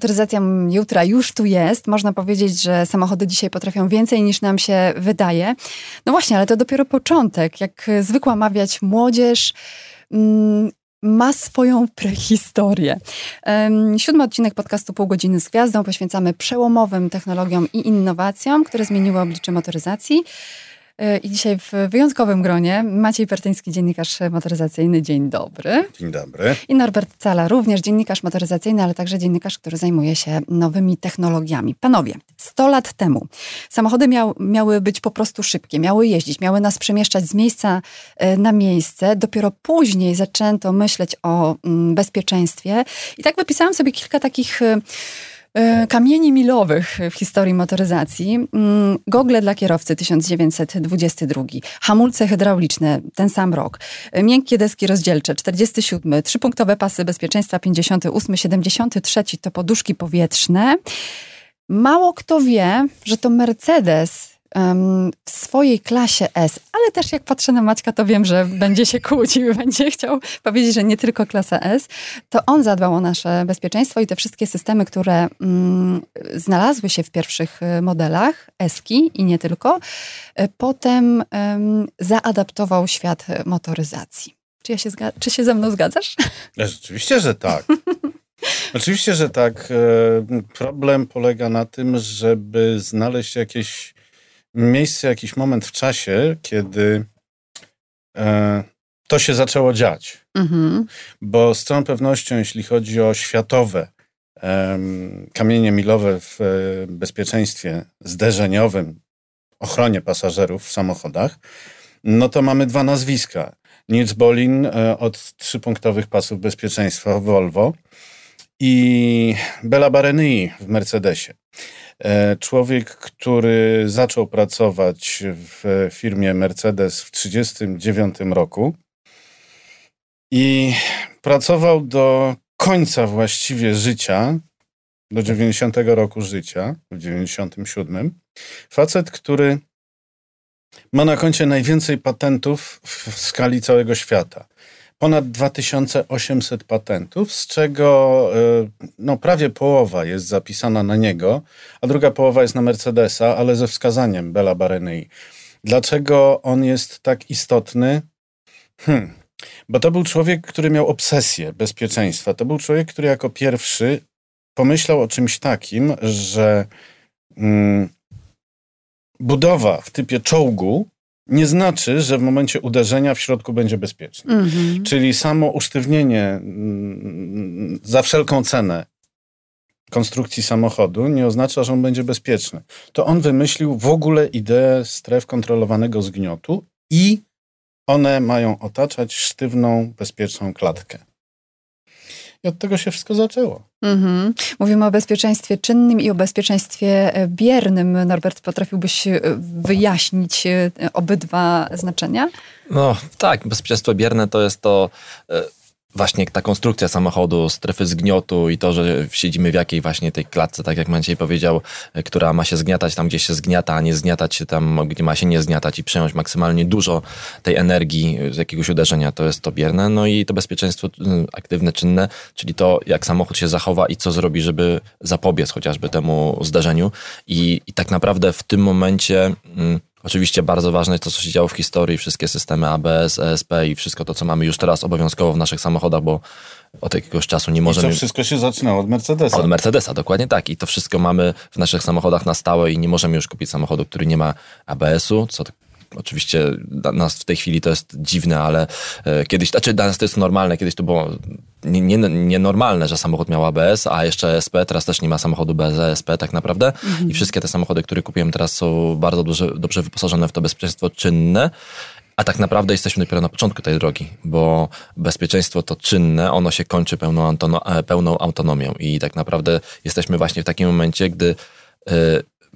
motoryzacja jutra już tu jest. Można powiedzieć, że samochody dzisiaj potrafią więcej niż nam się wydaje. No właśnie, ale to dopiero początek. Jak zwykła mawiać młodzież, mm, ma swoją prehistorię. Siódmy odcinek podcastu Pół godziny z gwiazdą poświęcamy przełomowym technologiom i innowacjom, które zmieniły oblicze motoryzacji. E, I dzisiaj w wyjątkowym gronie Maciej Pertyński, dziennikarz motoryzacyjny. Dzień dobry. Dzień dobry. I Norbert Cala, również dziennikarz motoryzacyjny, ale także dziennikarz, który zajmuje się nowymi technologiami. Panowie, 100 lat temu samochody miał, miały być po prostu szybkie, miały jeździć, miały nas przemieszczać z miejsca e, na miejsce. Dopiero później zaczęto myśleć o mm, bezpieczeństwie. I tak wypisałam sobie kilka takich e, kamieni milowych w historii motoryzacji. Mm, gogle dla kierowcy 1922, hamulce hydrauliczne ten sam rok, e, miękkie deski rozdzielcze 47, trzypunktowe pasy bezpieczeństwa 58, 73 to poduszki powietrzne. Mało kto wie, że to Mercedes w swojej klasie S, ale też jak patrzę na Maćka, to wiem, że będzie się kłócił, będzie chciał powiedzieć, że nie tylko klasa S, to on zadbał o nasze bezpieczeństwo i te wszystkie systemy, które mm, znalazły się w pierwszych y, modelach Eski i nie tylko, y, potem zaadaptował świat motoryzacji. Czy, ja się czy się ze mną zgadzasz? Rzeczywiście, że tak. Oczywiście, że tak. E, problem polega na tym, żeby znaleźć jakieś miejsce, jakiś moment w czasie, kiedy e, to się zaczęło dziać. Mhm. Bo z całą pewnością, jeśli chodzi o światowe e, kamienie milowe w e, bezpieczeństwie zderzeniowym, ochronie pasażerów w samochodach, no to mamy dwa nazwiska. Nils Bolin e, od trzypunktowych pasów bezpieczeństwa Volvo i Bela Barenyi w Mercedesie. E, człowiek, który zaczął pracować w firmie Mercedes w 1939 roku i pracował do końca właściwie życia, do 90 roku życia, w 97. Facet, który ma na koncie najwięcej patentów w skali całego świata ponad 2800 patentów, z czego e, no, prawie połowa jest zapisana na niego, a druga połowa jest na Mercedesa, ale ze wskazaniem Bela Barenei. Dlaczego on jest tak istotny? Hmm. Bo to był człowiek, który miał obsesję bezpieczeństwa. To był człowiek, który jako pierwszy pomyślał o czymś takim, że mm, budowa w typie czołgu nie znaczy, że w momencie uderzenia w środku będzie bezpiecznie. Mhm. Czyli samo usztywnienie mm, za wszelką cenę konstrukcji samochodu nie oznacza, że on będzie bezpieczny. To on wymyślił w ogóle ideę stref kontrolowanego zgniotu i one mają otaczać sztywną, bezpieczną klatkę. I od tego się wszystko zaczęło. Mhm. Mówimy o bezpieczeństwie czynnym i o bezpieczeństwie e, biernym. Norbert, potrafiłbyś e, wyjaśnić e, obydwa znaczenia? No tak, bezpieczeństwo bierne to jest to właśnie ta konstrukcja samochodu, strefy zgniotu i to, że siedzimy w jakiej właśnie tej klatce, tak jak Maciej powiedział, która ma się zgniatać tam, gdzie się zgniata, a nie zgniatać się tam, gdzie ma się nie zgniatać i przejąć maksymalnie dużo tej energii z jakiegoś uderzenia, to jest to bierne. No i to bezpieczeństwo y, aktywne, czynne, czyli to, jak samochód się zachowa i co zrobi, żeby zapobiec chociażby temu zdarzeniu. I, i tak naprawdę w tym momencie... Mm, Oczywiście bardzo ważne jest to, co się działo w historii, wszystkie systemy ABS, ESP i wszystko to, co mamy już teraz obowiązkowo w naszych samochodach, bo od jakiegoś czasu nie możemy... I to wszystko się zaczynało od Mercedesa. Od Mercedesa, dokładnie tak. I to wszystko mamy w naszych samochodach na stałe i nie możemy już kupić samochodu, który nie ma ABS-u, co Oczywiście dla nas w tej chwili to jest dziwne, ale e, kiedyś, znaczy dla nas to jest normalne, kiedyś to było nienormalne, nie, nie że samochód miał ABS, a jeszcze SP, teraz też nie ma samochodu bez ESP tak naprawdę. Mhm. i wszystkie te samochody, które kupiłem teraz są bardzo dobrze, dobrze wyposażone w to bezpieczeństwo czynne, a tak naprawdę jesteśmy dopiero na początku tej drogi, bo bezpieczeństwo to czynne, ono się kończy pełną, e, pełną autonomią. I tak naprawdę jesteśmy właśnie w takim momencie, gdy e,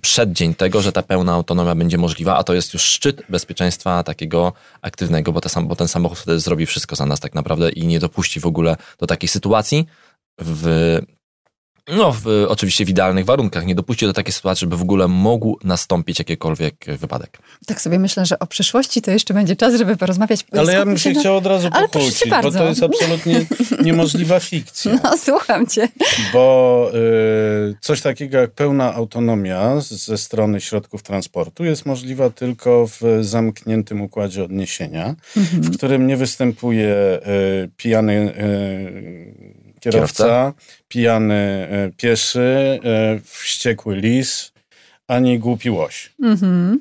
przeddzień tego, że ta pełna autonomia będzie możliwa, a to jest już szczyt bezpieczeństwa takiego aktywnego, bo, bo ten samochód wtedy zrobi wszystko za nas tak naprawdę i nie dopuści w ogóle do takiej sytuacji, w, No, w, oczywiście w idealnych warunkach. Nie dopuśćcie do takiej sytuacji, żeby w ogóle mógł nastąpić jakikolwiek wypadek. Tak sobie myślę, że o przyszłości to jeszcze będzie czas, żeby porozmawiać. Ale ja bym się na... chciał od razu pokłócić, bo to jest absolutnie niemożliwa fikcja. No, słucham cię. Bo y, coś takiego jak pełna autonomia ze strony środków transportu jest możliwa tylko w zamkniętym układzie odniesienia, mhm. w którym nie występuje y, pijany y, kierowca, kierowca, pijany e, pieszy, e, wściekły lis, ani głupi łoś. Mm-hmm.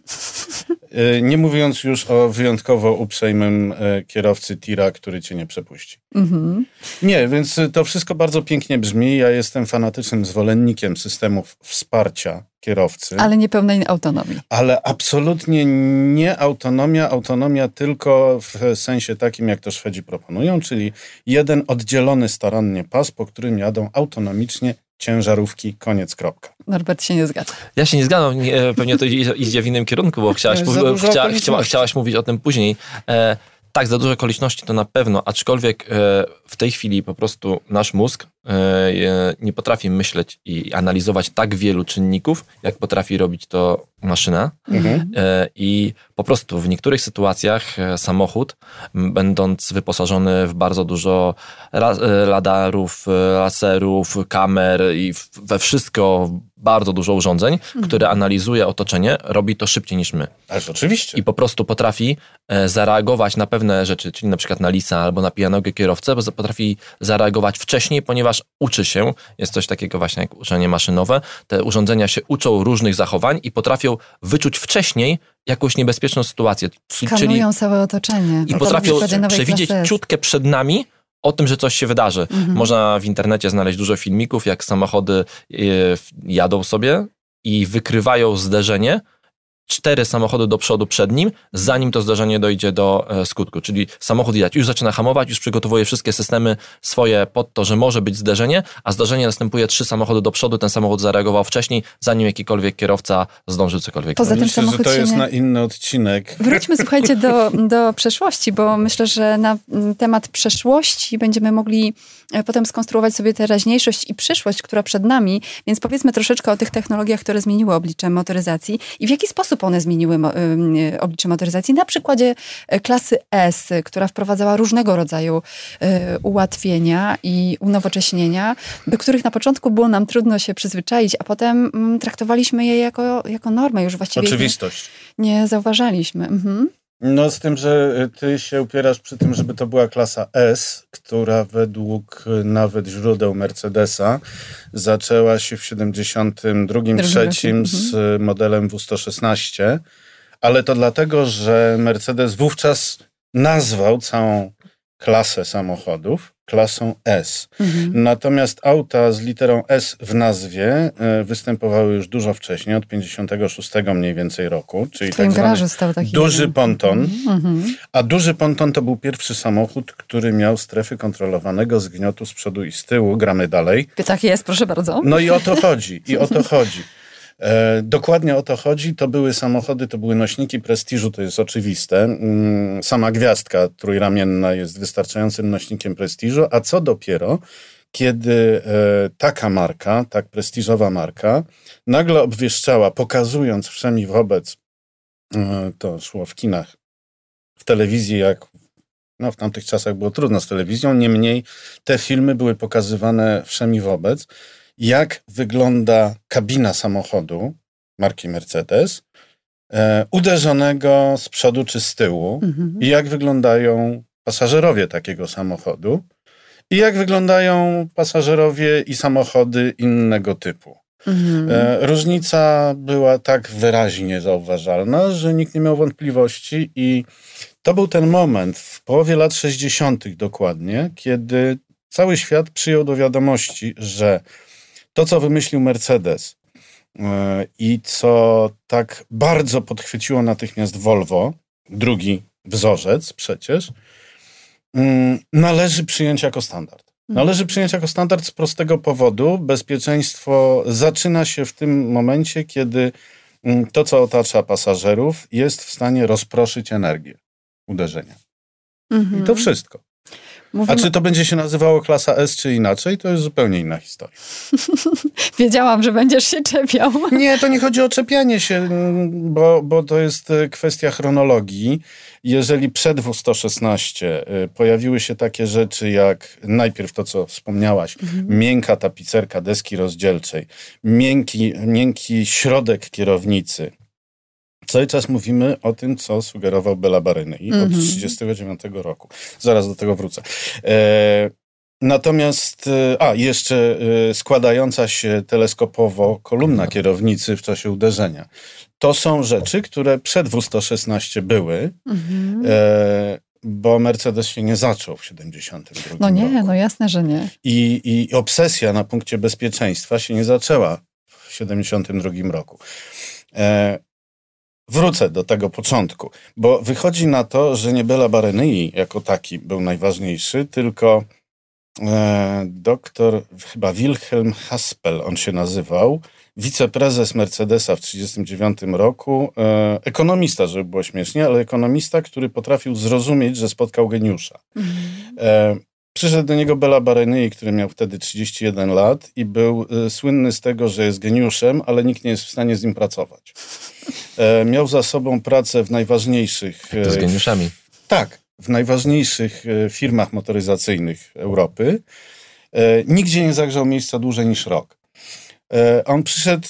Nie mówiąc już o wyjątkowo uprzejmym kierowcy tira, który cię nie przepuści. Mm-hmm. Nie, więc to wszystko bardzo pięknie brzmi. Ja jestem fanatycznym zwolennikiem systemów wsparcia kierowcy. Ale nie pełnej autonomii. Ale absolutnie nie autonomia, autonomia tylko w sensie takim, jak to Szwedzi proponują, czyli jeden oddzielony starannie pas, po którym jadą autonomicznie ciężarówki, koniec, kropka. Norbert się nie zgadza. Ja się nie zgadzam, pewnie to idzie w innym kierunku, bo chciałaś, chcia, chcia, chciałaś mówić o tym później. Tak, za dużo okoliczności to na pewno, aczkolwiek e, w tej chwili po prostu nasz mózg e, nie potrafi myśleć i analizować tak wielu czynników, jak potrafi robić to maszyna. Mhm. E, I po prostu w niektórych sytuacjach samochód, będąc wyposażony w bardzo dużo radarów, laserów, kamer i we wszystko bardzo dużo urządzeń, mhm. które analizuje otoczenie, robi to szybciej niż my. Ależ oczywiście. I po prostu potrafi e, zareagować na pewne rzeczy, czyli na przykład na lisa albo na pijanego kierowcę, bo potrafi zareagować wcześniej, ponieważ uczy się, jest coś takiego właśnie jak uczenie maszynowe, te urządzenia się uczą różnych zachowań i potrafią wyczuć wcześniej jakąś niebezpieczną sytuację. Skanują czyli, całe otoczenie. I potrafią przewidzieć ciutkę przed nami, o tym, że coś się wydarzy. Mhm. Można w internecie znaleźć dużo filmików, jak samochody e, jadą sobie i wykrywają zderzenie, cztery samochody do przodu przed nim, zanim to zdarzenie dojdzie do e, skutku. Czyli samochód jadać, już zaczyna hamować, już przygotowuje wszystkie systemy swoje pod to, że może być zderzenie, a zdarzenie następuje trzy samochody do przodu, ten samochód zareagował wcześniej, zanim jakikolwiek kierowca zdążył cokolwiek Poza tym myślę, że to jest nie... na inny odcinek. Wróćmy, słuchajcie, do, do przeszłości, bo myślę, że na temat przeszłości będziemy mogli potem skonstruować sobie teraźniejszość i przyszłość, która przed nami, więc powiedzmy troszeczkę o tych technologiach, które zmieniły oblicze motoryzacji i w jaki sposób one zmieniły y, oblicze motoryzacji. Na przykładzie e, klasy S, która wprowadzała różnego rodzaju e, ułatwienia i unowocześnienia, do których na początku było nam trudno się przyzwyczaić, a potem mm, traktowaliśmy je jako, jako normę już właściwie. Oczywistość. Nie, nie zauważaliśmy. Mhm. No z tym, że y, ty się upierasz przy tym, żeby to była klasa S, która według y, nawet źródeł Mercedesa zaczęła się w 72 trzecim z mhm. modelem W116, ale to dlatego, że Mercedes wówczas nazwał całą klasę samochodów klasą S. Mhm. Natomiast auta z literą S w nazwie e, występowały już dużo wcześniej, od 56 mniej więcej roku, czyli w tak garażu stał taki duży jeden. ponton. Mhm. A duży ponton to był pierwszy samochód, który miał strefy kontrolowanego zgniotu z przodu i z tyłu. Gramy dalej. Tak jest, proszę bardzo. No i o to chodzi, i o to chodzi. E, dokładnie o to chodzi. To były samochody, to były nośniki prestiżu, to jest oczywiste. Mm, sama gwiazdka trójramienna jest wystarczającym nośnikiem prestiżu, a co dopiero, kiedy e, taka marka, tak prestiżowa marka, nagle obwieszczała, pokazując wszemi wobec, e, to szło w kinach, w telewizji, jak no, w tamtych czasach było trudno z telewizją, niemniej te filmy były pokazywane wszemi wobec jak wygląda kabina samochodu marki Mercedes, e, uderzonego z przodu czy z tyłu mhm. i jak wyglądają pasażerowie takiego samochodu i jak wyglądają pasażerowie i samochody innego typu. Mhm. E, różnica była tak wyraźnie zauważalna, że nikt nie miał wątpliwości i to był ten moment w połowie lat 60. dokładnie, kiedy cały świat przyjął do wiadomości, że to, co wymyślił Mercedes e, i co tak bardzo podchwyciło natychmiast Volvo, drugi wzorzec przecież, mm, należy przyjąć jako standard. Mhm. Należy przyjąć jako standard z prostego powodu. Bezpieczeństwo zaczyna się w tym momencie, kiedy mm, to, co otacza pasażerów, jest w stanie rozproszyć energię uderzenia. Mhm. I to wszystko. Mówimy... A czy to będzie się nazywało klasa S czy inaczej, to jest zupełnie inna historia. Wiedziałam, że będziesz się czepiał. Nie, to nie chodzi o czepianie się, bo, bo to jest e, kwestia chronologii. Jeżeli przed W116 e, pojawiły się takie rzeczy jak najpierw to, co wspomniałaś, mhm. miękka tapicerka deski rozdzielczej, miękki, miękki środek kierownicy, Cały czas mówimy o tym, co sugerował Bela Barynyi mm -hmm. od 1939 roku. Zaraz do tego wrócę. E, natomiast, e, a jeszcze e, składająca się teleskopowo kolumna kierownicy w czasie uderzenia. To są rzeczy, które przed W116 były. Mm -hmm. e, bo Mercedes się nie zaczął w 72 No nie, roku. no jasne, że nie. I, I obsesja na punkcie bezpieczeństwa się nie zaczęła w 72 roku. E, Wrócę do tego początku, bo wychodzi na to, że nie Bela Barenyi jako taki był najważniejszy, tylko e, doktor, chyba Wilhelm Haspel on się nazywał, wiceprezes Mercedesa w 1939 roku, e, ekonomista, żeby było śmiesznie, ale ekonomista, który potrafił zrozumieć, że spotkał geniusza. Mhm. E, przyszedł do niego Bela Barenyi, który miał wtedy 31 lat i był e, słynny z tego, że jest geniuszem, ale nikt nie jest w stanie z nim pracować. E, miał za sobą pracę w najważniejszych... To z e, geniuszami. Tak, w najważniejszych e, firmach motoryzacyjnych Europy. Nigdzie nie zagrzał miejsca dłużej niż rok. On przyszedł,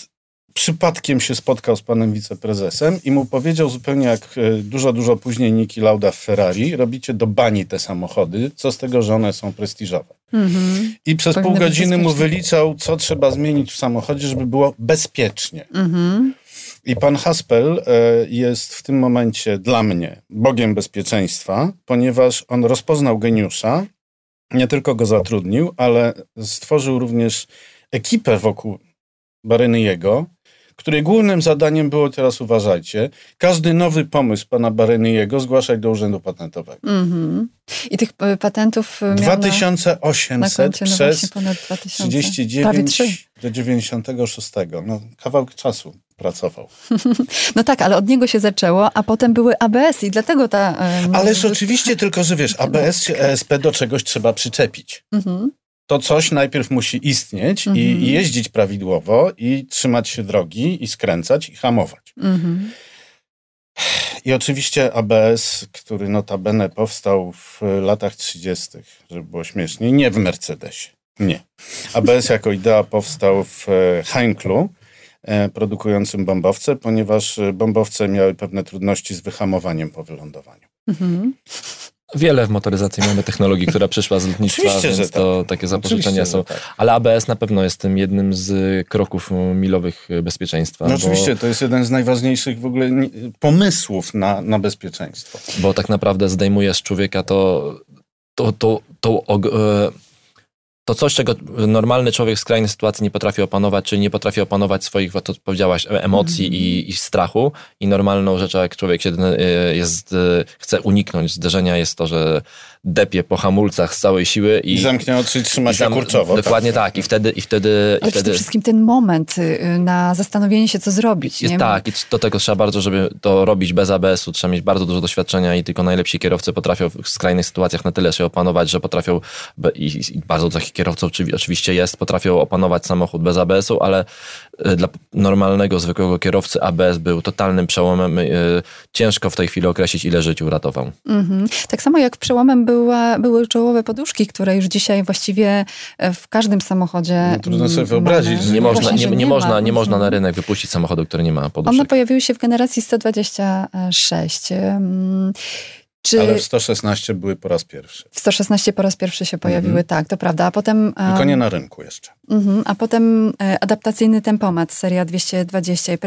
przypadkiem się spotkał z panem wiceprezesem i mu powiedział zupełnie jak dużo, dużo później Niki Lauda w Ferrari, robicie do bani te samochody, co z tego, że one są prestiżowe. Mm-hmm. I przez Powinny pół godziny mu wyliczał, co trzeba zmienić w samochodzie, żeby było bezpiecznie. Mm-hmm. I pan Haspel e, jest w tym momencie dla mnie bogiem bezpieczeństwa, ponieważ on rozpoznał geniusza, nie tylko go zatrudnił, ale stworzył również ekipę wokół Barenyjego, której głównym zadaniem było, teraz uważajcie, każdy nowy pomysł pana Barenyjego zgłaszać do Urzędu Patentowego. Mm-hmm. I tych e, patentów 2800 na, na przez ponad 2000. 39 do 96. No, kawałek czasu pracował. No tak, ale od niego się zaczęło, a potem były ABS i dlatego ta... Ależ oczywiście, tylko że wiesz, ABS czy ESP do czegoś trzeba przyczepić. Mhm. To coś najpierw musi istnieć mhm. i jeździć prawidłowo i trzymać się drogi i skręcać i hamować. Mhm. I oczywiście ABS, który notabene powstał w latach 30., żeby było śmiesznie, nie w Mercedesie. Nie. ABS jako idea powstał w e, Heinklu, E, produkującym bombowce, ponieważ e, bombowce miały pewne trudności z wyhamowaniem po wylądowaniu. Mhm. Wiele w motoryzacji mamy technologii, która przyszła z lotnictwa, Oczywiście, więc to tak. takie zapożyczenia są. Tak. Ale ABS na pewno jest tym jednym z kroków milowych bezpieczeństwa. No bo... oczywiście, to jest jeden z najważniejszych w ogóle pomysłów na, na bezpieczeństwo. Bo tak naprawdę zdejmuje z człowieka to, to, to, to, to e, to coś, czego normalny człowiek w skrajnej sytuacji nie potrafi opanować, czyli nie potrafi opanować swoich, to powiedziałaś, emocji mm. i, i, strachu. I normalną rzeczą, jak człowiek się e, jest, e, chce uniknąć zderzenia, jest to, że depie po hamulcach z całej siły i... I zamknie oczy i trzyma się kurczowo. Dokładnie tak. tak. I wtedy... I wtedy, Ale i wtedy... przede wszystkim ten moment y, na zastanowienie się, co zrobić. Jest, tak. I do tego trzeba bardzo, żeby to robić bez ABS-u, trzeba mieć bardzo dużo doświadczenia i tylko najlepsi kierowcy potrafią w skrajnych sytuacjach na tyle się opanować, że potrafią, i, i bardzo takich kierowców oczywiście jest, potrafią opanować samochód bez ABS-u, ale dla normalnego, zwykłego kierowcy ABS był totalnym przełomem. Y, ciężko w tej chwili określić, ile życiu uratował. Mm -hmm. Tak samo jak przełomem był była, były czołowe poduszki, które już dzisiaj właściwie e, w każdym samochodzie. No, trudno sobie wyobrazić. Nie, można, nie, nie, nie można, nie można na rynek wypuścić samochodu, który nie ma poduszek. One pojawiły się w generacji 126. Czy... Ale w 116 były po raz pierwszy. W 116 po raz pierwszy się pojawiły, mm -hmm. tak, to prawda. A potem. Tylko nie na rynku jeszcze. Mm-hmm, a potem e, adaptacyjny tempomat, seria 220 i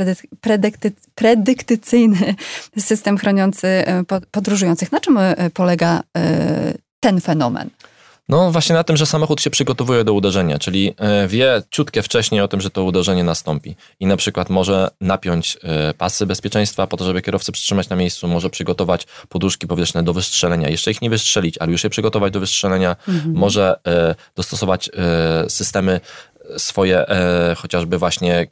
predykty, predyktycyjny system chroniący e, podróżujących. Na czym e, polega ten fenomen? No właśnie na tym, że samochód się przygotowuje do uderzenia, czyli e, wie ciutkę wcześniej o tym, że to uderzenie nastąpi. I na przykład może napiąć e, pasy bezpieczeństwa po to, żeby kierowcę przytrzymać na miejscu, może przygotować poduszki powietrzne do wystrzelenia. Jeszcze ich nie wystrzelić, ale już je przygotować do wystrzelenia. Mhm. Może e, dostosować systemy swoje, chociażby właśnie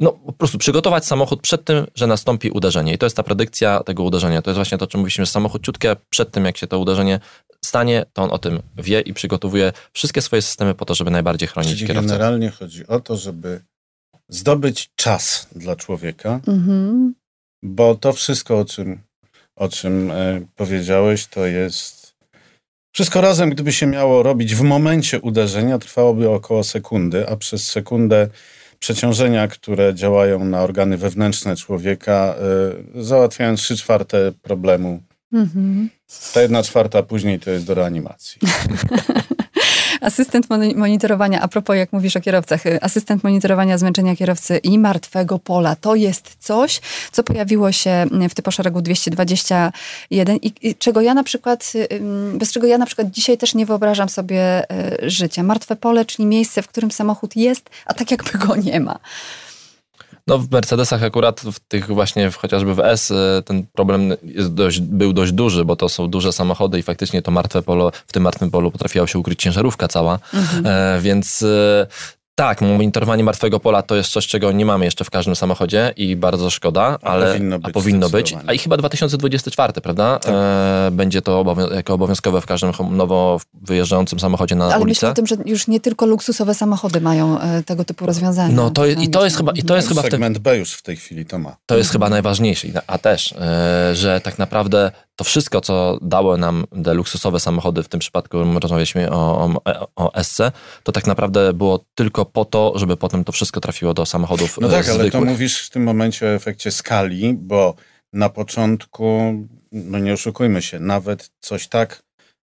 no, po prostu przygotować samochód przed tym, że nastąpi uderzenie. I to jest ta predykcja tego uderzenia. To jest właśnie to, o czym mówiliśmy, że samochód ciutkie przed tym, jak się to uderzenie stanie, to on o tym wie i przygotowuje wszystkie swoje systemy po to, żeby najbardziej chronić Czyli kierowcę. generalnie chodzi o to, żeby zdobyć czas dla człowieka, Mhm. bo to wszystko, o czym, o czym e, powiedziałeś, to jest. Wszystko razem, gdyby się miało robić w momencie uderzenia, trwałoby około sekundy, a przez sekundę przeciążenia, które działają na organy wewnętrzne człowieka, e, załatwiają 3 czwarte problemu. Mhm. Ta jedna czwarta później to jest do reanimacji. Asystent moni- monitorowania, a propos jak mówisz o kierowcach, y, asystent monitorowania zmęczenia kierowcy i martwego pola, to jest coś, co pojawiło się w typoszeregu 221 i, i czego ja na przykład, y, ym, bez czego ja na przykład dzisiaj też nie wyobrażam sobie y, życia. Martwe pole, czyli miejsce, w którym samochód jest, a tak jakby go nie ma. No w Mercedesach akurat w tych właśnie w, chociażby w S y, ten problem dość, był dość duży, bo to są duże samochody i faktycznie to martwe polo, w tym martwym polu potrafiła się ukryć ciężarówka cała, e, więc e, tak, monitorowanie martwego pola to jest coś, czego nie mamy jeszcze w każdym samochodzie i bardzo szkoda, A ale powinno a być powinno być. A i chyba 2024, prawda? Tak. E, będzie to obowią- jako obowiązkowe w każdym nowo wyjeżdżającym samochodzie na Ale myślę ulicę. o tym, że już nie tylko luksusowe samochody mają e, tego typu rozwiązania. No to jest, i to jest chyba, i to jest chyba w Segment B już w tej chwili to ma. To jest chyba najważniejsze, a też, e, że tak naprawdę to wszystko, co dało nam te luksusowe samochody, w tym przypadku rozmawialiśmy o, o, o SC, to tak naprawdę było tylko po to, żeby potem to wszystko trafiło do samochodów No e, tak, ale to zwykłych. mówisz w tym momencie o efekcie skali, bo na początku, no nie oszukujmy się, nawet coś tak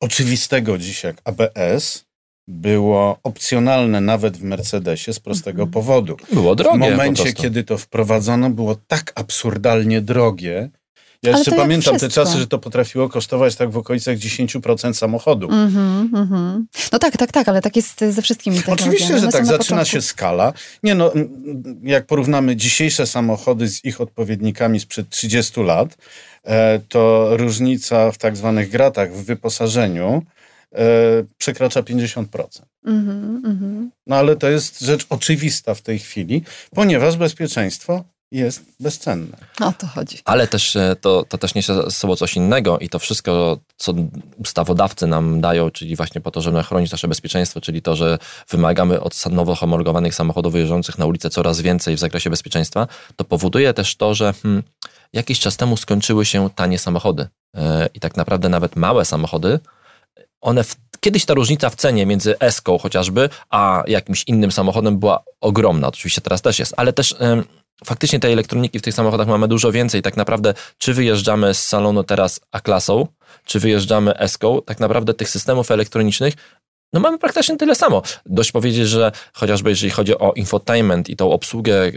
oczywistego dziś jak ABS było opcjonalne nawet w Mercedesie z prostego Mhm. powodu. Było drogie w momencie, kiedy to wprowadzono, było tak absurdalnie drogie. Ja Ale jeszcze pamiętam te czasy, że to potrafiło kosztować tak w okolicach 10% samochodu. Mhm, mhm. No tak, tak, tak, ale tak jest ze wszystkimi technologiami. Oczywiście, że tak, zaczyna początku. się skala. Nie no, jak porównamy dzisiejsze samochody z ich odpowiednikami sprzed 30 lat, e, to różnica w tak zwanych gratach w wyposażeniu e, przekracza 50%. Mhm, mhm. No ale to jest rzecz oczywista w tej chwili, ponieważ bezpieczeństwo jest bezcenne. O to chodzi. Ale też e, to, to też niesie ze sobą coś innego i to wszystko, co ustawodawcy nam dają, czyli właśnie po to, żeby chronić nasze bezpieczeństwo, czyli to, że wymagamy od nowo homologowanych samochodów wyjeżdżających na ulicę coraz więcej w zakresie bezpieczeństwa, to powoduje też to, że hmm, jakiś czas temu skończyły się tanie samochody. E, I tak naprawdę nawet małe samochody, one w, kiedyś ta różnica w cenie między Eską chociażby, a jakimś innym samochodem była ogromna. Oczywiście teraz też jest, ale też faktycznie tej elektroniki w tych samochodach mamy dużo więcej. Tak naprawdę, czy wyjeżdżamy z salonu teraz A-klasą, czy wyjeżdżamy Eską, tak naprawdę tych systemów elektronicznych no mamy praktycznie tyle samo. Dość powiedzieć, że chociażby jeżeli chodzi o infotainment i tą obsługę e,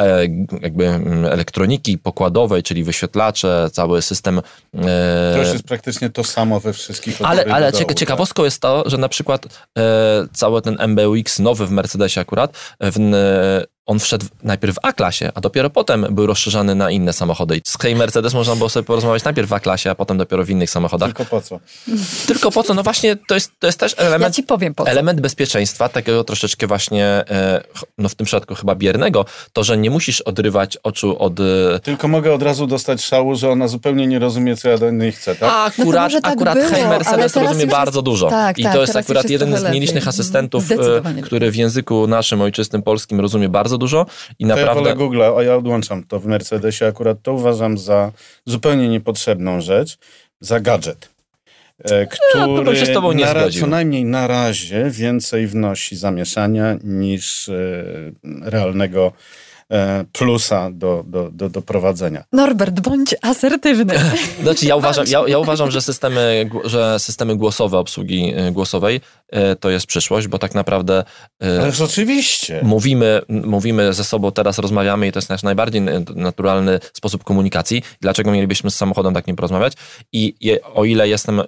e, jakby mm, elektroniki pokładowej, czyli wyświetlacze, cały system e, To już jest praktycznie to samo we wszystkich ale, ale dołu, ciekawostką jest to, że na przykład cały ten MBUX nowy w Mercedesie akurat, w, on wszedł najpierw w A-klasie, a dopiero potem był rozszerzany na inne samochody. I z Hej Mercedes można było sobie porozmawiać najpierw w A-klasie, a potem dopiero w innych samochodach. Tylko po co? Tylko po co? No właśnie to jest, to jest też Ja element, ci powiem po co. element bezpieczeństwa, takiego troszeczkę właśnie, e, no w tym przypadku chyba biernego, to, że nie musisz odrywać oczu od... e, Tylko mogę od razu dostać szału, że ona zupełnie nie rozumie, co ja do niej chcę, tak? A akurat, może tak akurat było, Mercedes rozumie już bardzo dużo. tak, I tak, to jest akurat jeden z nielicznych lepiej. asystentów, e, który w języku naszym ojczystym polskim rozumie bardzo dużo i To ja naprawdę... wolę Google, a ja odłączam to w Mercedesie. Akurat to uważam za zupełnie niepotrzebną rzecz, za gadżet. e, No, to bym Który się z tobą nie na, co najmniej na razie więcej wnosi zamieszania niż e, realnego e, plusa do, do, do, do prowadzenia. Norbert, bądź asertywny. Znaczy ja uważam, ja, ja uważam że, systemy, że systemy głosowe obsługi e, głosowej e, to jest przyszłość, bo tak naprawdę e, Ależ oczywiście. mówimy, mówimy ze sobą, teraz rozmawiamy i to jest nasz najbardziej naturalny sposób komunikacji. Dlaczego mielibyśmy z samochodem tak nie porozmawiać? I je, o ile jestem e,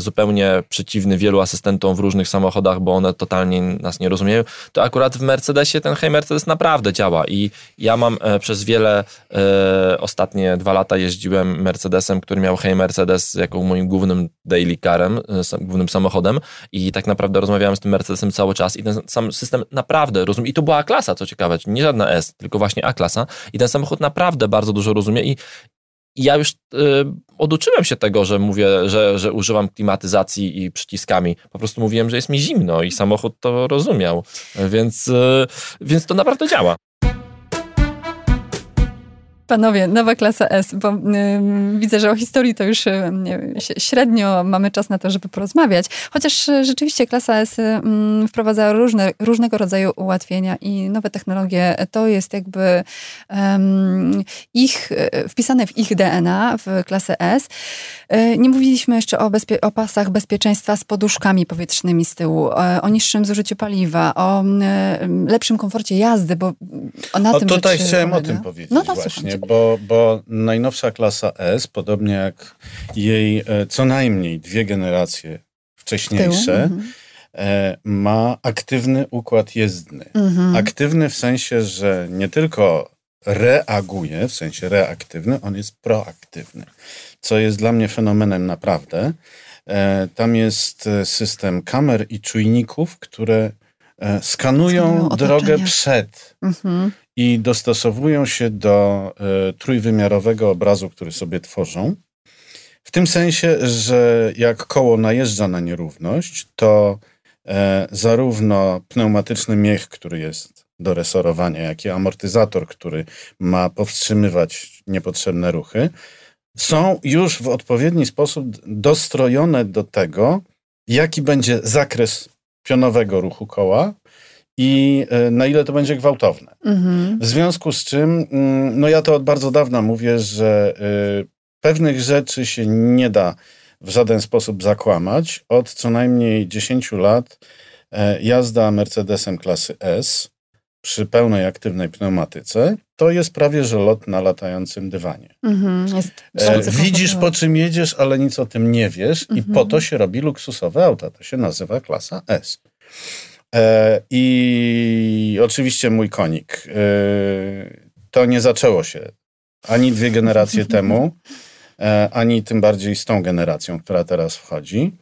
zupełnie przeciwny wielu asystentom w różnych samochodach, bo one totalnie nas nie rozumieją, to akurat w Mercedesie ten Hey Mercedes naprawdę działa i ja mam e, przez wiele e, ostatnie dwa lata jeździłem Mercedesem, który miał Hey Mercedes jako moim głównym daily carem, e, głównym samochodem i tak naprawdę naprawdę rozmawiałem z tym Mercedesem cały czas i ten sam system naprawdę rozumie. I to była A-klasa, co ciekawe, nie żadna S, tylko właśnie A-klasa. I ten samochód naprawdę bardzo dużo rozumie i ja już y, oduczyłem się tego, że mówię, że, że używam klimatyzacji i przyciskami. Po prostu mówiłem, że jest mi zimno i samochód to rozumiał. Więc, y, więc to naprawdę działa. Panowie, nowa klasa S, bo y, widzę, że o historii to już y, średnio mamy czas na to, żeby porozmawiać. Chociaż y, rzeczywiście klasa S y, wprowadza różne, różnego rodzaju ułatwienia i nowe technologie. To jest jakby ich, y, wpisane w ich DNA, w klasę S. Y, nie mówiliśmy jeszcze o, o pasach bezpieczeństwa z poduszkami powietrznymi z tyłu, o niższym zużyciu paliwa, o lepszym komforcie jazdy, bo na o, tym tutaj chciałem o tym powiedzieć no, właśnie bo, bo najnowsza klasa S, podobnie jak jej e, co najmniej dwie generacje wcześniejsze, mhm. e, ma aktywny układ jezdny. Mhm. Aktywny w sensie, że nie tylko reaguje, w sensie reaktywny, on jest proaktywny, co jest dla mnie fenomenem naprawdę. E, tam jest system kamer i czujników, które skanują drogę przed mhm i dostosowują się do y, trójwymiarowego obrazu, który sobie tworzą. W tym sensie, że jak koło najeżdża na nierówność, to e, zarówno pneumatyczny miech, który jest do resorowania, jak i amortyzator, który ma powstrzymywać niepotrzebne ruchy, są już w odpowiedni sposób dostrojone do tego, jaki będzie zakres pionowego ruchu koła i e, na ile to będzie gwałtowne. Mhm. W związku z czym, mm, no ja to od bardzo dawna mówię, że e, pewnych rzeczy się nie da w żaden sposób zakłamać. Od co najmniej 10 lat e, jazda Mercedesem klasy S przy pełnej aktywnej pneumatyce to jest prawie że lot na latającym dywanie. Mhm, widzisz po czym jedziesz, ale nic o tym nie wiesz i po mhm. to się robi luksusowe auta. To się nazywa klasa S. E, I oczywiście mój konik. E, to nie zaczęło się ani dwie generacje temu, e, ani tym bardziej z tą generacją, która teraz wchodzi.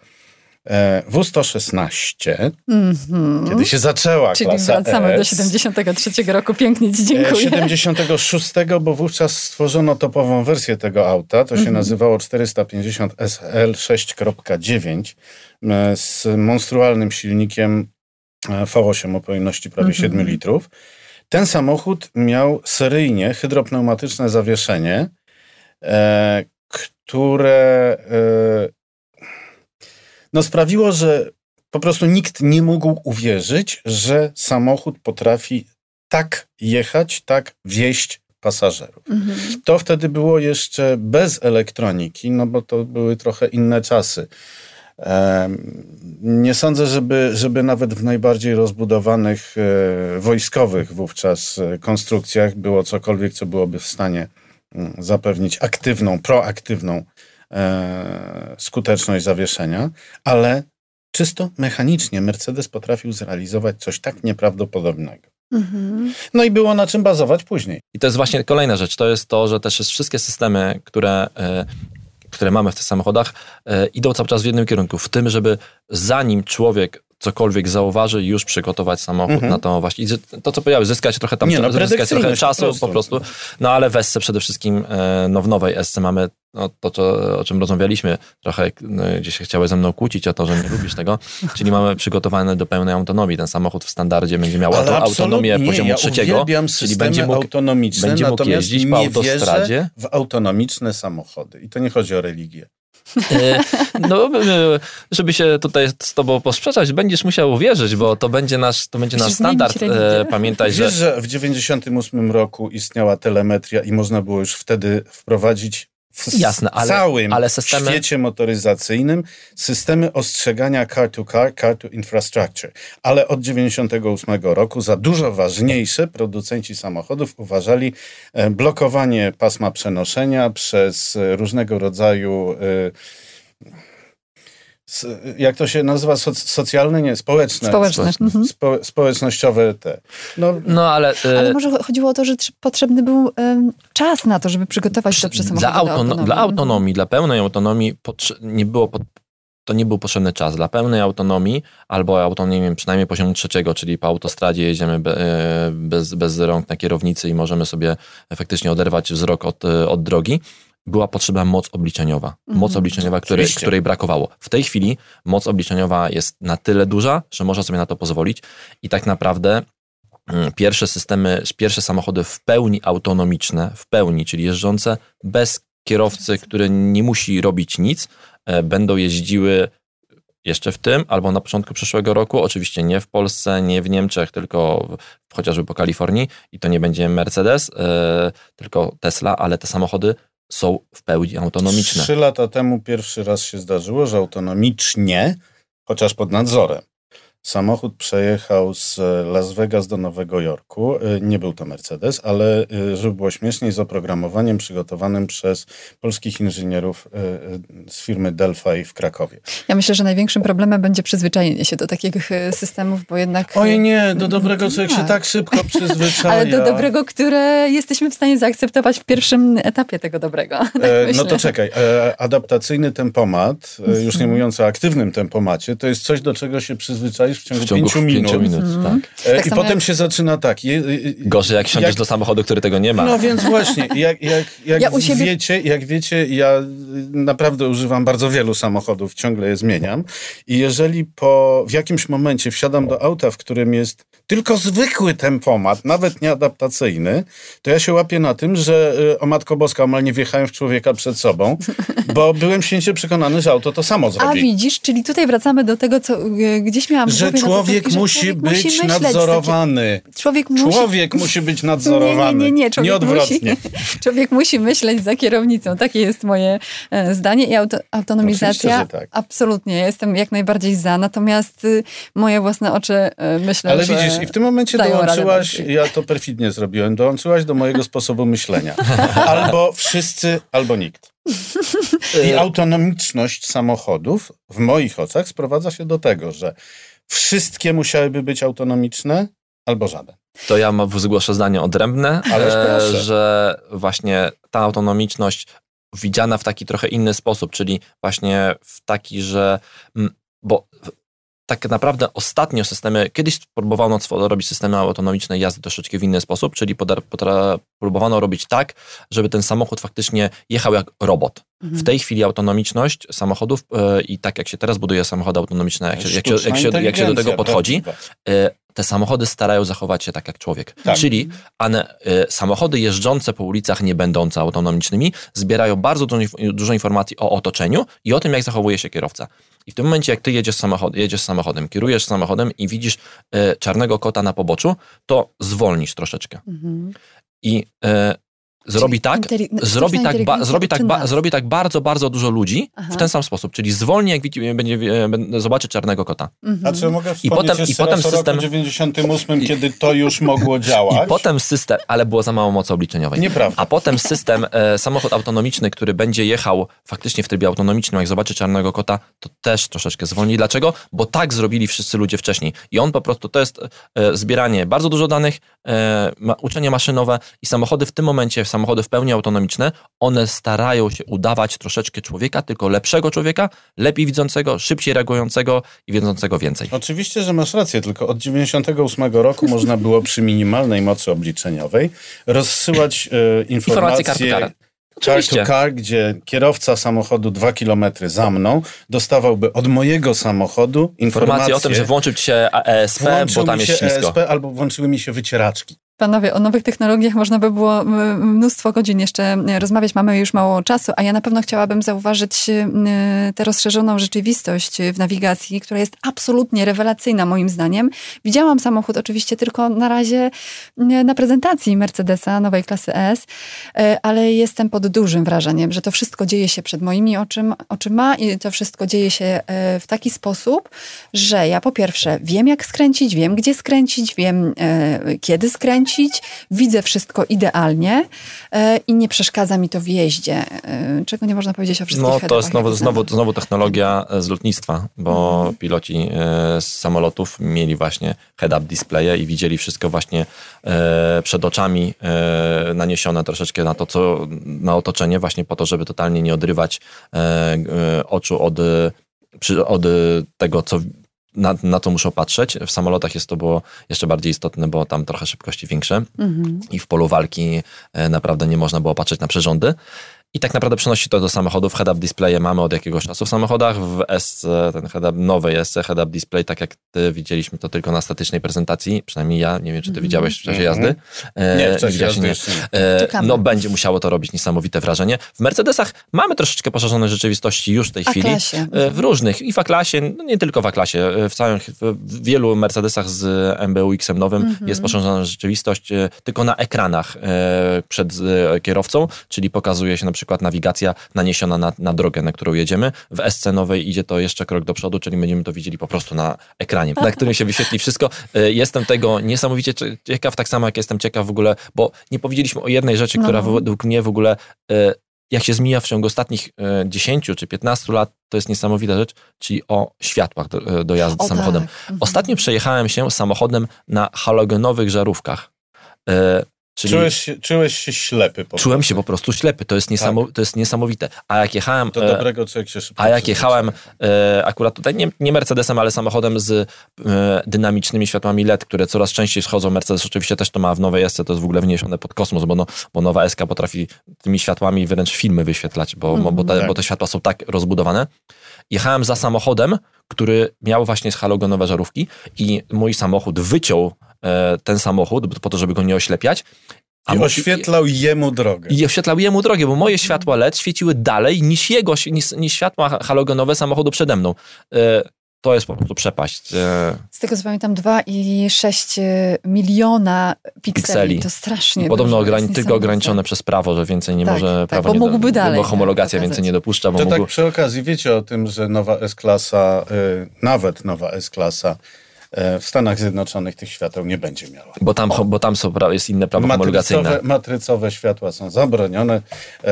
W116, mm-hmm. kiedy się zaczęła Czyli klasa wracamy S, do 73 roku, pięknie Ci dziękuję. 76, bo wówczas stworzono topową wersję tego auta, to się mm-hmm. nazywało 450 SL 6.9 z monstrualnym silnikiem V8 o pojemności prawie mm -hmm. 7 litrów. Ten samochód miał seryjnie hydropneumatyczne zawieszenie, e, które e, no sprawiło, że po prostu nikt nie mógł uwierzyć, że samochód potrafi tak jechać, tak wieść pasażerów. -hmm. To wtedy było jeszcze bez elektroniki, no bo to były trochę inne czasy. Nie sądzę, żeby, żeby nawet w najbardziej rozbudowanych e, wojskowych wówczas e, konstrukcjach było cokolwiek, co byłoby w stanie mm, zapewnić aktywną, proaktywną e, skuteczność zawieszenia, ale czysto mechanicznie Mercedes potrafił zrealizować coś tak nieprawdopodobnego. Mhm. No i było na czym bazować później. I to jest właśnie kolejna rzecz. To jest to, że też wszystkie systemy, które które mamy w tych samochodach, e, idą cały czas w jednym kierunku, w tym, żeby zanim człowiek cokolwiek zauważy, już przygotować samochód mhm. na to właśnie. I to, co powiedziałeś, zyskać trochę tam, Nie, no, zyskać trochę czasu po prostu. po prostu. No ale w Essce przede wszystkim, e, no w nowej Essce mamy no, to, co, o czym rozmawialiśmy, trochę no, gdzieś chciałeś ze mną kłócić o to, że nie lubisz tego, czyli mamy przygotowany do pełnej autonomii. Ten samochód w standardzie będzie miał ale autonomię poziomu ja trzeciego, czyli będzie mógł, autonomiczne, będzie mógł jeździć po autostradzie. w autonomiczne samochody. I to nie chodzi o religię. E, no, e, żeby się tutaj z tobą posprzeczać, będziesz musiał uwierzyć, bo to będzie nasz, to będzie nasz standard. E, pamiętaj, Wiesz, że... że w 98 roku istniała telemetria i można było już wtedy wprowadzić w Jasne, ale, całym ale systemy... świecie motoryzacyjnym systemy ostrzegania car to car, car to infrastructure. Ale od 98 roku za dużo ważniejsze producenci samochodów uważali e, blokowanie pasma przenoszenia przez e, różnego rodzaju e, jak to się nazywa, socjalne, nie, społeczne. Społeczne. Mhm. Spo, społecznościowe te. No, no ale, y ale może chodziło o to, że potrzebny był um, czas na to, żeby przygotować to przez samochód dla, autonomii. dla autonomii, dla pełnej autonomii nie było pod, to nie był potrzebny czas. Dla pełnej autonomii albo autonomii przynajmniej poziomu trzeciego, czyli po autostradzie jedziemy e, bez, bez rąk na kierownicy i możemy sobie faktycznie oderwać wzrok od, e, od drogi, była potrzebna moc obliczeniowa. Moc mhm. obliczeniowa, której, której brakowało. W tej chwili moc obliczeniowa jest na tyle duża, że można sobie na to pozwolić i tak naprawdę mm, pierwsze systemy, pierwsze samochody w pełni autonomiczne, w pełni, czyli jeżdżące bez kierowcy, który nie musi robić nic, e, będą jeździły jeszcze w tym albo na początku przyszłego roku. Oczywiście nie w Polsce, nie w Niemczech, tylko chociażby po Kalifornii i to nie będzie Mercedes, e, tylko Tesla, ale te samochody są w pełni autonomiczne. Trzy lata temu pierwszy raz się zdarzyło, że autonomicznie, chociaż pod nadzorem, Samochód przejechał z Las Vegas do Nowego Jorku. Y, nie był to Mercedes, ale y, żeby było śmieszniej, z oprogramowaniem przygotowanym przez polskich inżynierów z firmy Delphi w Krakowie. Ja myślę, że największym problemem będzie przyzwyczajenie się do takich systemów, bo jednak... Oj nie, do dobrego człowiek się tak, tak szybko przyzwyczaja. Ale do dobrego, które jesteśmy w stanie zaakceptować w pierwszym etapie tego dobrego. Tak e, no to czekaj, e, adaptacyjny tempomat, e, już nie mhm. mówiąc o aktywnym tempomacie, to jest coś, do czego się przyzwyczaisz w ciągu, w ciągu pięciu minut. Pięciu minut mm. tak. E, tak I potem jak... się zaczyna tak. Je, Gorzej jak siądziesz jak... do samochodu, który tego nie ma. No więc właśnie, jak, jak, jak ja siebie... wiecie, jak wiecie, ja naprawdę używam bardzo wielu samochodów, ciągle je zmieniam. I jeżeli po w jakimś momencie wsiadam do auta, w którym jest tylko zwykły tempomat, nawet nieadaptacyjny, to ja się łapię na tym, że y, o Matko Boska, omal nie wjechałem w człowieka przed sobą, bo byłem święcie przekonany, że auto to samo zrobi. A widzisz, czyli tutaj wracamy do tego, co y, gdzieś miałam Że człowiek musi człowiek być musi nadzorowany. Człowiek musi... człowiek musi być nadzorowany. Nie, nie, nie, nie. Człowiek Nieodwrotnie. Musi, człowiek musi myśleć za kierownicą. Takie jest moje e, zdanie i auto, autonomizacja tak. absolutnie. Jestem jak najbardziej za. Natomiast y, moje własne oczy e, myślę, Ale że widzisz, i w tym momencie dołączyłaś, ja to perfidnie zrobiłem, dołączyłaś do mojego sposobu myślenia. Albo wszyscy, albo nikt. I autonomiczność samochodów w moich oczach sprowadza się do tego, że wszystkie musiałyby być autonomiczne, albo żaden. To ja zgłoszę zdanie odrębne, ale że właśnie ta autonomiczność widziana w taki trochę inny sposób, czyli właśnie w taki, że bo tak naprawdę ostatnio systemy, kiedyś próbowano robić systemy autonomiczne jazdy troszeczkę w inny sposób, czyli próbowano robić tak, żeby ten samochód faktycznie jechał jak robot. Mhm. W tej chwili autonomiczność samochodów yy, i tak jak się teraz buduje samochody autonomiczne, jak się, jak się, jak się, jak się do tego podchodzi, yy, te samochody starają zachować się tak jak człowiek. Tak. Czyli one, y, samochody jeżdżące po ulicach, nie będące autonomicznymi, zbierają bardzo dużo, dużo, informacji o otoczeniu i o tym, jak zachowuje się kierowca. I w tym momencie, jak ty jedziesz, samochod, jedziesz samochodem, kierujesz samochodem i widzisz y, czarnego kota na poboczu, to zwolnisz troszeczkę. Mhm. I y, zrobi tak, zrobi tak, ba, zrobi, tak ba, zrobi tak bardzo, bardzo dużo ludzi Aha. w ten sam sposób, czyli zwolni, jak widzi, będzie, zobaczy czarnego kota. Mhm. A czy mogę I potem, i potem system 98, i, kiedy to już mogło działać? I potem system, ale było za mało mocy obliczeniowej. Nieprawda. A potem system, e, samochód autonomiczny, który będzie jechał faktycznie w trybie autonomicznym, jak zobaczy czarnego kota, to też troszeczkę zwolni. Dlaczego? Bo tak zrobili wszyscy ludzie wcześniej. I on po prostu, to jest e, zbieranie bardzo dużo danych, e, uczenie maszynowe i samochody w tym momencie, samochody w pełni autonomiczne, one starają się udawać troszeczkę człowieka, tylko lepszego człowieka, lepiej widzącego, szybciej reagującego i wiedzącego więcej. Oczywiście, że masz rację, tylko od 98 roku można było przy minimalnej mocy obliczeniowej rozsyłać e, informacje... Informacje Car to car, gdzie kierowca samochodu dwa kilometry za mną dostawałby od mojego samochodu informację o tym, że włączył ci się ESP, bo tam jest ślisko. ESP, albo włączyły mi się wycieraczki. Panowie, o nowych technologiach można by było mnóstwo godzin jeszcze rozmawiać. Mamy już mało czasu, a ja na pewno chciałabym zauważyć tę rozszerzoną rzeczywistość w nawigacji, która jest absolutnie rewelacyjna moim zdaniem. Widziałam samochód oczywiście tylko na razie na prezentacji Mercedesa nowej klasy S, e, ale jestem pod dużym wrażeniem, że to wszystko dzieje się przed moimi oczyma, i to wszystko dzieje się e, w taki sposób, że ja po pierwsze wiem jak skręcić, wiem gdzie skręcić, wiem e, kiedy skręcić, widzę wszystko idealnie e, i nie przeszkadza mi to w jeździe, e, czego nie można powiedzieć o wszystkich No to jest znowu, znowu, znowu technologia e, z lotnictwa, bo mhm. piloci z samolotów mieli właśnie head-up displaye i widzieli wszystko właśnie przed oczami naniesione troszeczkę na to, co na otoczenie, właśnie po to, żeby totalnie nie odrywać oczu od od tego, co na, na to muszą patrzeć. W samolotach jest to było jeszcze bardziej istotne, bo tam trochę szybkości większe Mhm. i w polu walki e, naprawdę nie można było patrzeć na przyrządy. I tak naprawdę przenosi to do samochodów. Head-up displaye mamy od jakiegoś czasu w samochodach. W SC, ten head-up, nowej SC head-up display, tak jak ty widzieliśmy to tylko na statycznej prezentacji, przynajmniej ja, nie wiem czy ty Mhm. widziałeś w czasie Mhm. jazdy. E, Nie, w czasie jazdy nie. E. No będzie musiało to robić niesamowite wrażenie. W Mercedesach mamy troszeczkę poszerzonej rzeczywistości już w tej chwili. klasie. E, W różnych, i w A-klasie, no nie tylko w A-klasie, w całym, w wielu Mercedesach z MBUX-em nowym Mhm. jest poszerzona rzeczywistość tylko na ekranach przed kierowcą, czyli pokazuje się na przykład nawigacja naniesiona na, na drogę, na którą jedziemy. W SC nowej idzie to jeszcze krok do przodu, czyli będziemy to widzieli po prostu na ekranie, na którym się wyświetli wszystko. E, Jestem tego niesamowicie cie- ciekaw, tak samo jak jestem ciekaw w ogóle, bo nie powiedzieliśmy o jednej rzeczy, No. która według mnie w ogóle e, jak się zmienia w ciągu ostatnich e, 10 czy 15 lat, to jest niesamowita rzecz, czyli o światłach do, e, do jazdy O, samochodem. tak. Ostatnio przejechałem się samochodem na halogenowych żarówkach. Czyli Czułeś się, czułeś się ślepy po czułem prostu. się po prostu ślepy. To jest, niesamo, to jest niesamowite. A jak jechałem. Do e, dobrego człowiek się szybko a jak jechałem e, akurat tutaj, nie, nie Mercedesem, ale samochodem z e, dynamicznymi światłami LED, które coraz częściej wchodzą, Mercedes oczywiście też to ma w nowej SC, to jest w ogóle wniesione pod kosmos, bo, no, bo nowa SK potrafi tymi światłami wręcz filmy wyświetlać, bo, bo, te, Tak. bo te światła są tak rozbudowane. Jechałem za samochodem, który miał właśnie halogenowe żarówki i mój samochód wyciął e, ten samochód po to, żeby go nie oślepiać. I mo- oświetlał jemu drogę. i oświetlał jemu drogę, bo moje światła LED świeciły dalej niż jego, niż, niż światła halogenowe samochodu przede mną. E, to jest po prostu przepaść. E, Z tego co pamiętam 2,6 miliona pikseli. Pikseli. To strasznie podobno jest tylko ograniczone przez prawo, że więcej nie Tak, może tak, prawo bo nie mógłby dalej, bo tak, homologacja pokazać. więcej nie dopuszcza, bo To mógł, tak przy okazji, wiecie o tym, że nowa S-klasa, y, nawet nowa S-klasa w Stanach Zjednoczonych tych świateł nie będzie miała. bo tam, bo tam są, jest inne prawo homologacyjne. Matrycowe, matrycowe światła są zabronione. E,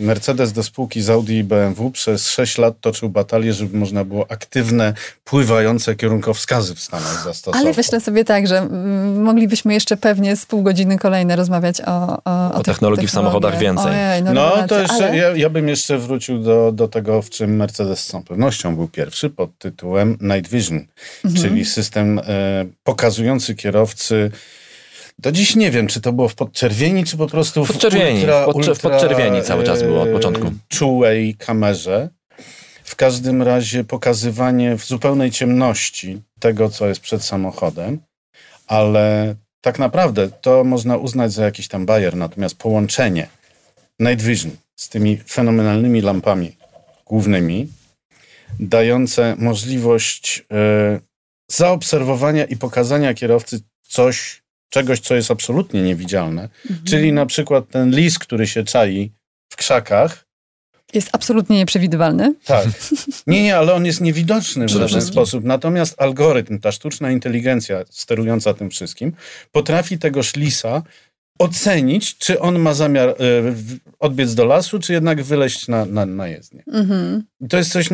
Mercedes do spółki z Audi i BMW przez 6 lat toczył batalię, żeby można było aktywne, pływające kierunkowskazy w Stanach zastosować. Ale myślę sobie tak, że mm, moglibyśmy jeszcze pewnie z pół godziny kolejne rozmawiać o, o, O tych technologii w samochodach więcej. Ojej, no No to jeszcze, ale... ja, ja bym jeszcze wrócił do, do tego, w czym Mercedes z całą pewnością był pierwszy, pod tytułem Night Vision, Mhm. czyli system e, pokazujący kierowcy. Do dziś nie wiem, czy to było w podczerwieni, czy po prostu w Podczerwieni, ultra, w ultra, podczerwieni cały czas było od e, początku. Czułej kamerze. W każdym razie pokazywanie w zupełnej ciemności tego, co jest przed samochodem, ale tak naprawdę to można uznać za jakiś tam bajer, natomiast połączenie Night Vision z tymi fenomenalnymi lampami głównymi, dające możliwość e, zaobserwowania i pokazania kierowcy coś, czegoś, co jest absolutnie niewidzialne, Mhm. czyli na przykład ten lis, który się czai w krzakach, Jest absolutnie nieprzewidywalny. tak. Nie, nie, ale on jest niewidoczny w żaden sposób. Natomiast algorytm, ta sztuczna inteligencja sterująca tym wszystkim, potrafi tego szlisa ocenić, czy on ma zamiar w- odbiec do lasu, czy jednak wyleść na, na, na jezdnię. Mhm. I to jest coś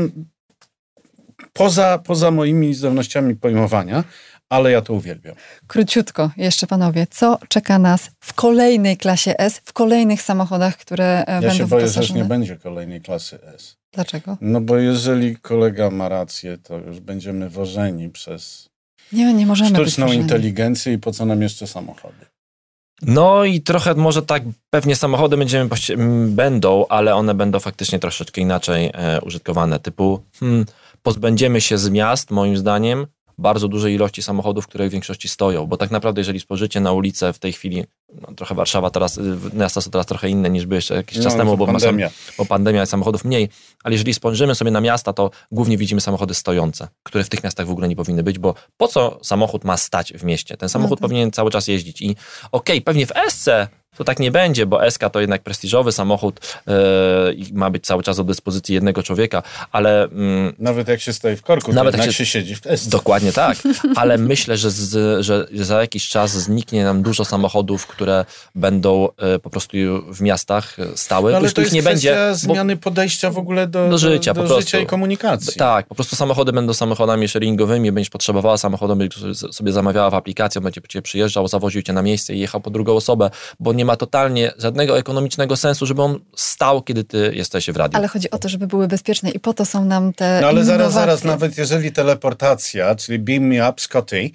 poza, poza moimi zdolnościami pojmowania, ale ja to uwielbiam. Króciutko jeszcze panowie, co czeka nas w kolejnej klasie S, w kolejnych samochodach, które e, Ja będą się boję, że już nie będzie kolejnej klasy S. Dlaczego? No bo jeżeli kolega ma rację, to już będziemy wożeni przez Nie, nie możemy sztuczną inteligencję i po co nam jeszcze samochody? No i trochę może tak, pewnie samochody będziemy, będą, ale one będą faktycznie troszeczkę inaczej e, użytkowane. Typu, hmm, pozbędziemy się z miast, moim zdaniem, bardzo dużej ilości samochodów, które w większości stoją, bo tak naprawdę jeżeli spojrzycie na ulicę w tej chwili, no, trochę Warszawa teraz, y, miasta są teraz trochę inne niż były jeszcze jakiś czas No, temu, bo, sam, pandemia. bo pandemia jest samochodów mniej, ale jeżeli spojrzymy sobie na miasta, to głównie widzimy samochody stojące, które w tych miastach w ogóle nie powinny być, bo po co samochód ma stać w mieście? Ten samochód tak. powinien cały czas jeździć i okej, pewnie w SC to tak nie będzie, bo SK to jednak prestiżowy samochód yy, i ma być cały czas do dyspozycji jednego człowieka, ale mm, Nawet jak się stoi w korku, Nawet jak się... się- siedzi w testie. Dokładnie tak, ale myślę, że, z, że za jakiś czas zniknie nam dużo samochodów, które będą e, po prostu w miastach e, stały. No, ale to jest nie będzie. bo- zmiany podejścia w ogóle do, Do życia, do, do życia i komunikacji. Tak, po prostu samochody będą samochodami sharingowymi, będziesz potrzebowała samochodu, będziesz sobie zamawiała w aplikacji, on będzie cię przyjeżdżał, zawoził cię na miejsce i jechał po drugą osobę, bo nie nie ma totalnie żadnego ekonomicznego sensu, żeby on stał, kiedy ty jesteś w radiu. Ale chodzi o to, żeby były bezpieczne i po to są nam te No ale innowacje. zaraz, zaraz, nawet jeżeli teleportacja, czyli beam me up Scotty,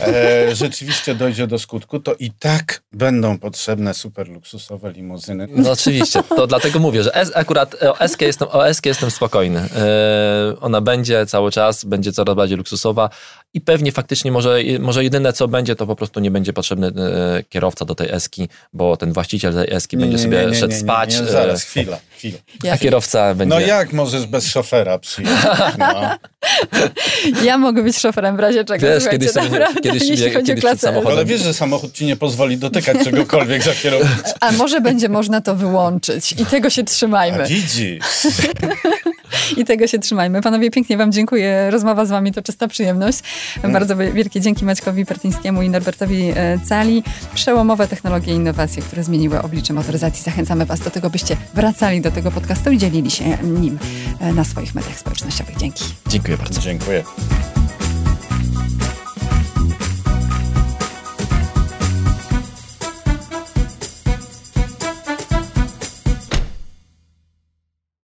e, rzeczywiście dojdzie do skutku, to i tak będą potrzebne super luksusowe limuzyny. No oczywiście, to dlatego mówię, że S, akurat o SK jestem, o SK jestem spokojny. E, ona będzie cały czas, będzie coraz bardziej luksusowa i pewnie faktycznie może, może jedyne co będzie, to po prostu nie będzie potrzebny e, kierowca do tej Eski, bo ten właściciel tej Eski będzie sobie szedł spać. Nie, e, zaraz, chwila, chwila. a kierowca będzie... No jak możesz bez szofera przyjechać? No. Ja mogę być szoferem w razie czego. Wiesz, kiedyś sobie nie- naprawdę, kiedyś jeśli chodzi o kiedyś przed klasę samochodem- Ale wiesz, że samochód ci nie pozwoli dotykać czegokolwiek za kierownicą. A może będzie można to wyłączyć i tego się A trzymajmy. widzisz? I tego się trzymajmy. Panowie, pięknie wam dziękuję. Rozmowa z wami to czysta przyjemność. Bardzo wielkie dzięki Maćkowi Pertyńskiemu i Norbertowi e, Cali. Przełomowe technologie i innowacje, które zmieniły oblicze motoryzacji. Zachęcamy was do tego, byście wracali do tego podcastu i dzielili się nim e, na swoich mediach społecznościowych. Dzięki. Dziękuję bardzo. Dziękuję.